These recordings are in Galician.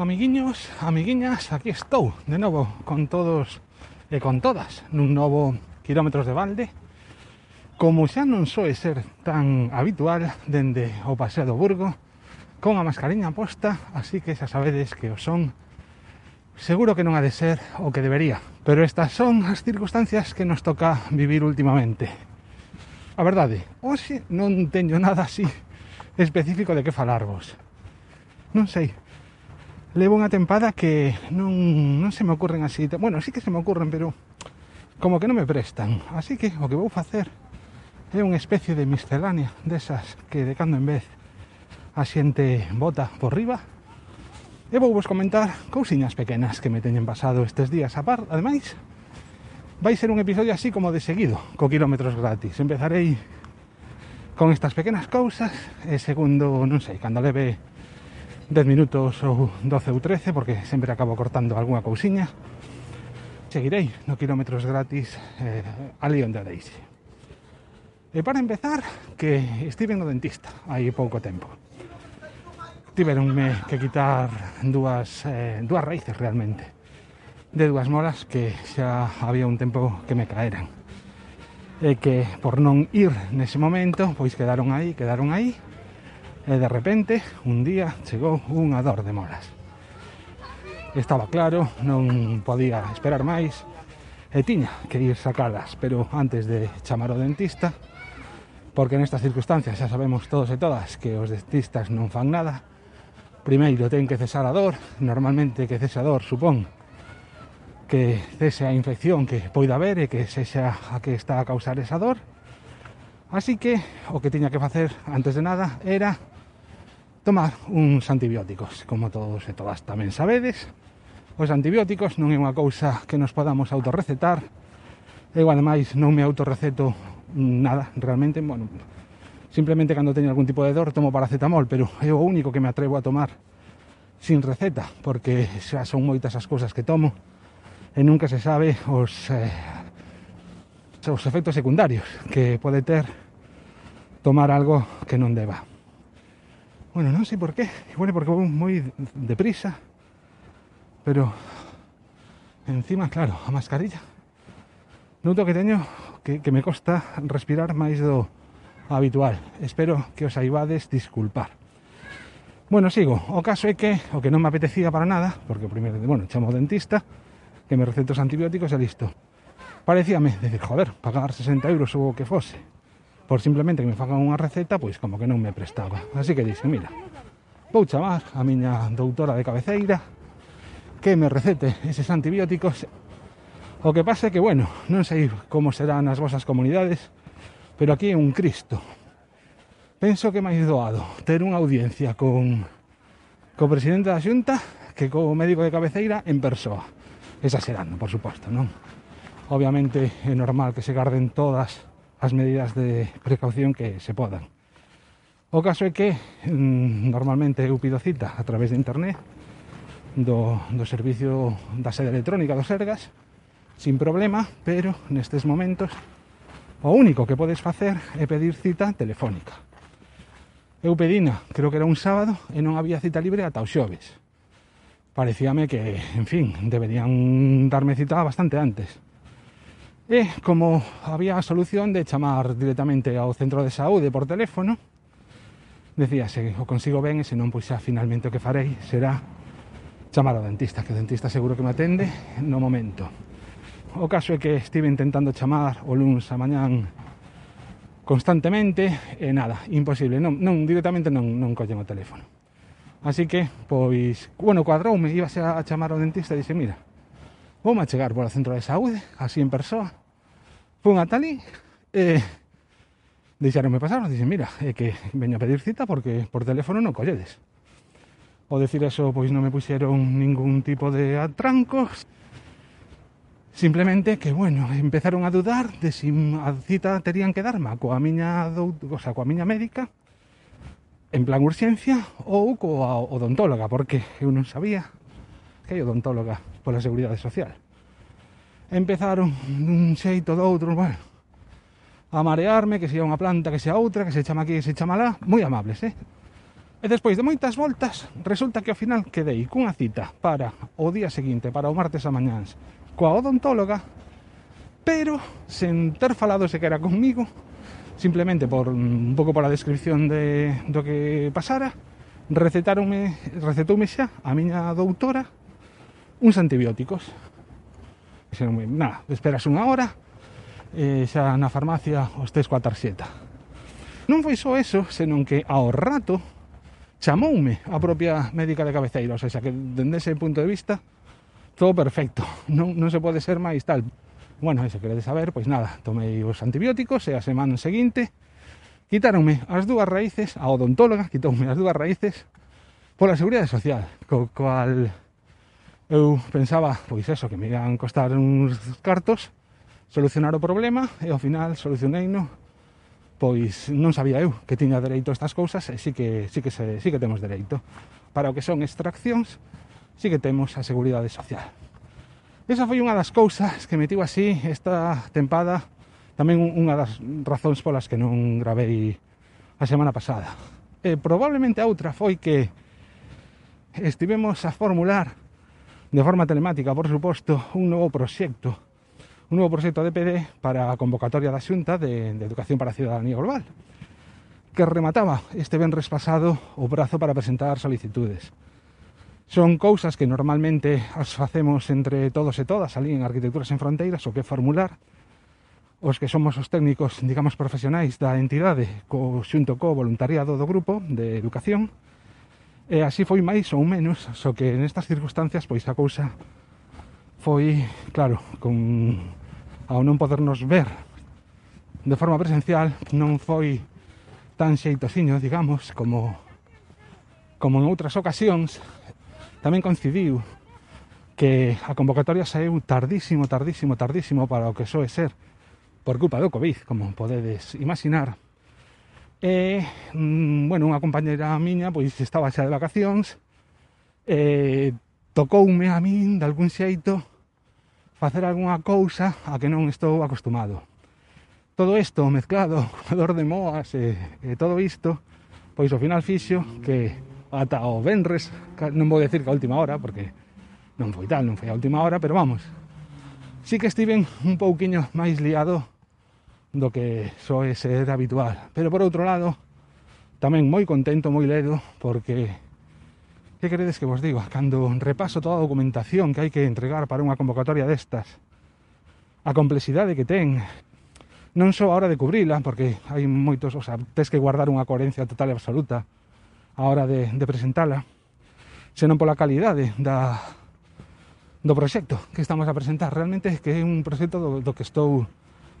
Amiguiños, amiguiñas, aquí estou de novo con todos e con todas nun novo quilómetros de balde. Como xa non soe ser tan habitual dende o paseo do Burgo con a mascariña posta, así que xa sabedes que o son seguro que non ha de ser o que debería pero estas son as circunstancias que nos toca vivir últimamente. A verdade, hoxe non teño nada así específico de que falarvos. Non sei, levo unha tempada que non, non se me ocurren así. Bueno, sí que se me ocurren, pero como que non me prestan. Así que o que vou facer é unha especie de miscelánea desas que de cando en vez a xente bota por riba. E vou vos comentar cousiñas pequenas que me teñen pasado estes días a par. Ademais, vai ser un episodio así como de seguido, co kilómetros gratis. Empezarei con estas pequenas cousas e segundo, non sei, cando leve 10 minutos ou 12 ou 13 porque sempre acabo cortando algunha cousiña. Seguirei no kilómetros gratis eh, ali onde deis e para empezar que estive no dentista hai pouco tempo. Tiveronme que quitar dúas, eh, dúas raíces realmente de dúas molas que xa había un tempo que me caeran. E que por non ir nese momento pois quedaron aí, quedaron aí. E de repente, un día chegou unha dor de molas. Estaba claro, non podía esperar máis e tiña que ir sacadas, pero antes de chamar ao dentista, porque nestas circunstancias xa sabemos todos e todas que os dentistas non fan nada, primeiro ten que cesar a dor, normalmente que cesa a dor supón que cese a infección que poida haber e que sexa a que está a causar esa dor, Así que o que tiña que facer antes de nada era tomar uns antibióticos. Como todos e todas tamén sabedes, os antibióticos non é unha cousa que nos podamos autorrecetar. Eu ademais non me autorreceto nada, realmente, bueno, simplemente cando teño algún tipo de dor tomo paracetamol, pero é o único que me atrevo a tomar sin receta, porque xa son moitas as cousas que tomo e nunca se sabe os eh, os efectos secundarios que pode ter tomar algo que non deba. Bueno, non sei por qué, igual bueno, porque vou moi deprisa, pero encima, claro, a mascarilla. Noto que teño que, que me costa respirar máis do habitual. Espero que os aibades disculpar. Bueno, sigo. O caso é que o que non me apetecía para nada, porque primeiro, bueno, chamo dentista, que me recetos antibióticos e listo parecíame, decir, joder, pagar 60 euros ou o que fose, por simplemente que me fagan unha receta, pois como que non me prestaba. Así que dixen, mira, vou chamar a miña doutora de cabeceira que me recete eses antibióticos O que pasa é que, bueno, non sei como serán as vosas comunidades, pero aquí é un Cristo. Penso que máis doado ter unha audiencia con co presidente da Xunta que co médico de cabeceira en persoa. Esa serán, por suposto, non? obviamente é normal que se garden todas as medidas de precaución que se podan. O caso é que mm, normalmente eu pido cita a través de internet do, do servicio da sede electrónica dos Sergas sin problema, pero nestes momentos o único que podes facer é pedir cita telefónica. Eu pedina, creo que era un sábado, e non había cita libre ata o xoves. Parecíame que, en fin, deberían darme cita bastante antes. E como había a solución de chamar directamente ao centro de saúde por teléfono, decía, se o consigo ben e se non, pois xa finalmente o que farei será chamar ao dentista, que o dentista seguro que me atende no momento. O caso é que estive intentando chamar o lunes a mañán constantemente e nada, imposible, non, non directamente non, non collen o teléfono. Así que, pois, bueno, cuadroume, ibase a chamar ao dentista e dixe, mira, vou a chegar por o centro de saúde, así en persoa, Fun a Tali eh, e deixaronme pasar, dixen, mira, é que veño a pedir cita porque por teléfono non colledes. O decir eso, pois non me puxeron ningún tipo de atrancos. Simplemente que, bueno, empezaron a dudar de si a cita terían que darme coa miña, o sea, coa miña médica en plan urxencia ou coa odontóloga, porque eu non sabía que hai odontóloga pola Seguridade Social empezaron dun xeito do outro, bueno, a marearme, que sea unha planta, que sea outra, que se chama aquí, que se chama lá, moi amables, eh? E despois de moitas voltas, resulta que ao final quedei cunha cita para o día seguinte, para o martes a mañáns, coa odontóloga, pero sen ter falado sequera conmigo, simplemente por un pouco por a descripción de, do que pasara, recetaronme, recetoume xa a miña doutora uns antibióticos Dixeron, nada, esperas unha hora e xa na farmacia os tes coa tarxeta. Non foi só eso, senón que ao rato chamoume a propia médica de cabeceira, ou seja, que dende ese punto de vista todo perfecto, non, non se pode ser máis tal. Bueno, se queredes saber, pois nada, tomei os antibióticos e a semana seguinte quitáronme as dúas raíces, a odontóloga quitoume as dúas raíces pola Seguridade Social, co cual eu pensaba, pois eso, que me iban costar uns cartos solucionar o problema e ao final solucionei no pois non sabía eu que tiña dereito a estas cousas e sí que, sí que, se, sí que temos dereito. Para o que son extraccións sí que temos a Seguridade Social. Esa foi unha das cousas que metiu así esta tempada tamén unha das razóns polas que non gravei a semana pasada. E probablemente a outra foi que estivemos a formular de forma telemática, por suposto, un novo proxecto un novo proxecto de PD para a convocatoria da Xunta de, de Educación para a Ciudadanía Global que remataba este venres pasado o brazo para presentar solicitudes. Son cousas que normalmente as facemos entre todos e todas ali en Arquitecturas en Fronteiras o que formular os que somos os técnicos, digamos, profesionais da entidade co, xunto co voluntariado do grupo de educación E así foi máis ou menos, só que nestas circunstancias pois a cousa foi, claro, con ao non podernos ver de forma presencial non foi tan xeitosiño, digamos, como como en outras ocasións tamén coincidiu que a convocatoria saiu tardísimo, tardísimo, tardísimo para o que soe ser por culpa do Covid, como podedes imaginar. E, mm, bueno, unha compañera miña, pois, estaba xa de vacacións, e tocoume a min, de algún xeito, facer algunha cousa a que non estou acostumado. Todo isto mezclado co dor de moas e, e todo isto, pois ao final fixo que ata o Benres, non vou decir que a última hora, porque non foi tal, non foi a última hora, pero vamos, sí que estiven un pouquiño máis liado do que soe ser habitual. Pero por outro lado, tamén moi contento, moi ledo, porque que queredes que vos digo? Cando repaso toda a documentación que hai que entregar para unha convocatoria destas, a complexidade que ten, non só a hora de cubrila, porque hai moitos, o sea, tes que guardar unha coherencia total e absoluta a hora de, de presentala, senón pola calidade da, do proxecto que estamos a presentar. Realmente é que é un proxecto do, do que estou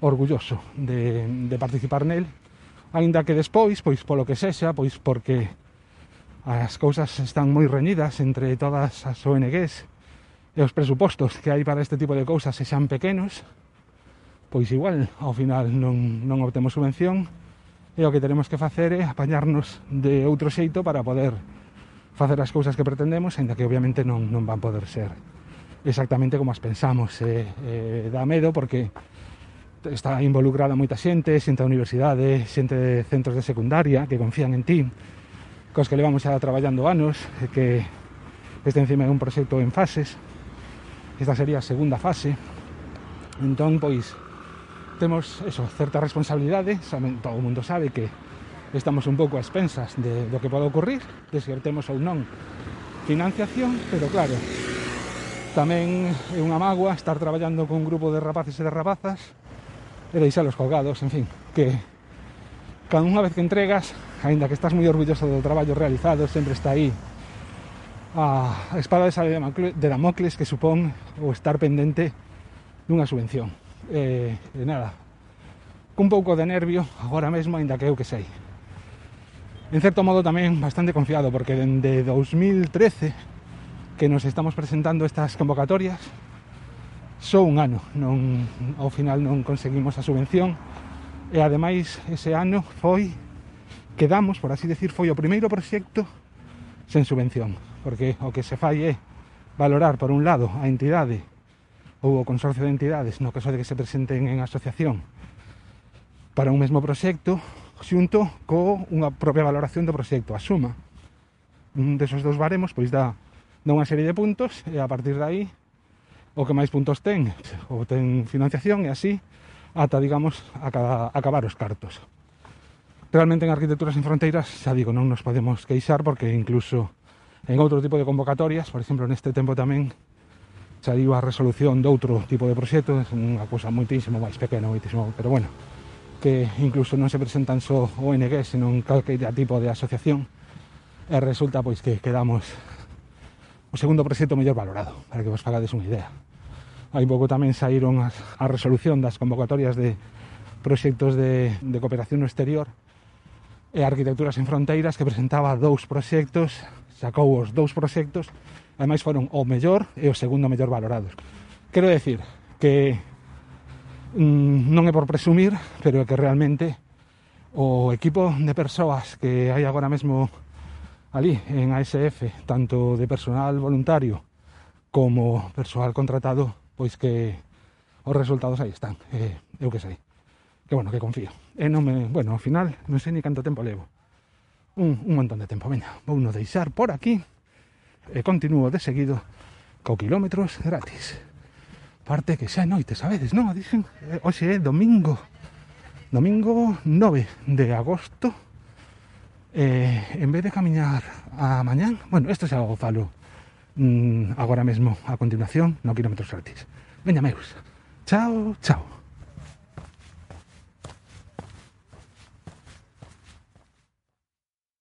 orgulloso de, de participar nel aínda que despois, pois polo que sexa, pois porque as cousas están moi reñidas entre todas as ONGs e os presupostos que hai para este tipo de cousas se xan pequenos, pois igual ao final non, non obtemos subvención e o que teremos que facer é apañarnos de outro xeito para poder facer as cousas que pretendemos, aínda que obviamente non, non van poder ser exactamente como as pensamos. E, e eh, dá medo porque está involucrada moita xente, xente da universidade, xente de centros de secundaria que confían en ti, cos que levamos xa traballando anos, que este encima é un proxecto en fases. Esta sería a segunda fase. Entón, pois, temos eso, certa responsabilidade, saben, todo o mundo sabe que estamos un pouco a expensas de, do que pode ocurrir, de se temos ou non financiación, pero claro, tamén é unha magua estar traballando con un grupo de rapaces e de rapazas e deixalos colgados, en fin, que cada unha vez que entregas, aínda que estás moi orgulloso do traballo realizado, sempre está aí a espada de sal de Damocles que supón o estar pendente dunha subvención. E, e nada, cun pouco de nervio agora mesmo, aínda que eu que sei. En certo modo tamén bastante confiado, porque dende 2013 que nos estamos presentando estas convocatorias, só un ano non, ao final non conseguimos a subvención e ademais ese ano foi quedamos, por así decir, foi o primeiro proxecto sen subvención porque o que se fai é valorar por un lado a entidade ou o consorcio de entidades no caso de que se presenten en asociación para un mesmo proxecto xunto co unha propia valoración do proxecto a suma. Desos dous baremos pois dá, dá unha serie de puntos e a partir de aí o que máis puntos ten ou ten financiación e así ata, digamos, a acabar os cartos. Realmente en Arquitecturas en Fronteiras, xa digo, non nos podemos queixar porque incluso en outro tipo de convocatorias, por exemplo, neste tempo tamén saiu a resolución de outro tipo de proxecto, unha cousa moitísimo máis pequena, moitísimo, pero bueno, que incluso non se presentan só ONG, senón calqueira tipo de asociación, e resulta pois que quedamos o segundo proxecto mellor valorado, para que vos fagades unha idea hai pouco tamén saíron as, a resolución das convocatorias de proxectos de, de cooperación no exterior e Arquitecturas en Fronteiras que presentaba dous proxectos, sacou os dous proxectos, ademais foron o mellor e o segundo mellor valorados. Quero decir que mm, non é por presumir, pero é que realmente o equipo de persoas que hai agora mesmo ali en ASF, tanto de personal voluntario como personal contratado, pois que os resultados aí están. Eh, eu que sei. Que bueno, que confío. E non me, bueno, ao final non sei ni canto tempo levo. Un, un montón de tempo. Veña, vou no deixar por aquí e continuo de seguido co kilómetros gratis. Parte que xa é noite, sabedes, non? Dixen, eh, hoxe é domingo. Domingo 9 de agosto. Eh, en vez de camiñar a mañán, bueno, isto xa o falo mm, agora mesmo a continuación no Kilómetros Gratis. Veña, meus. Chao, chao.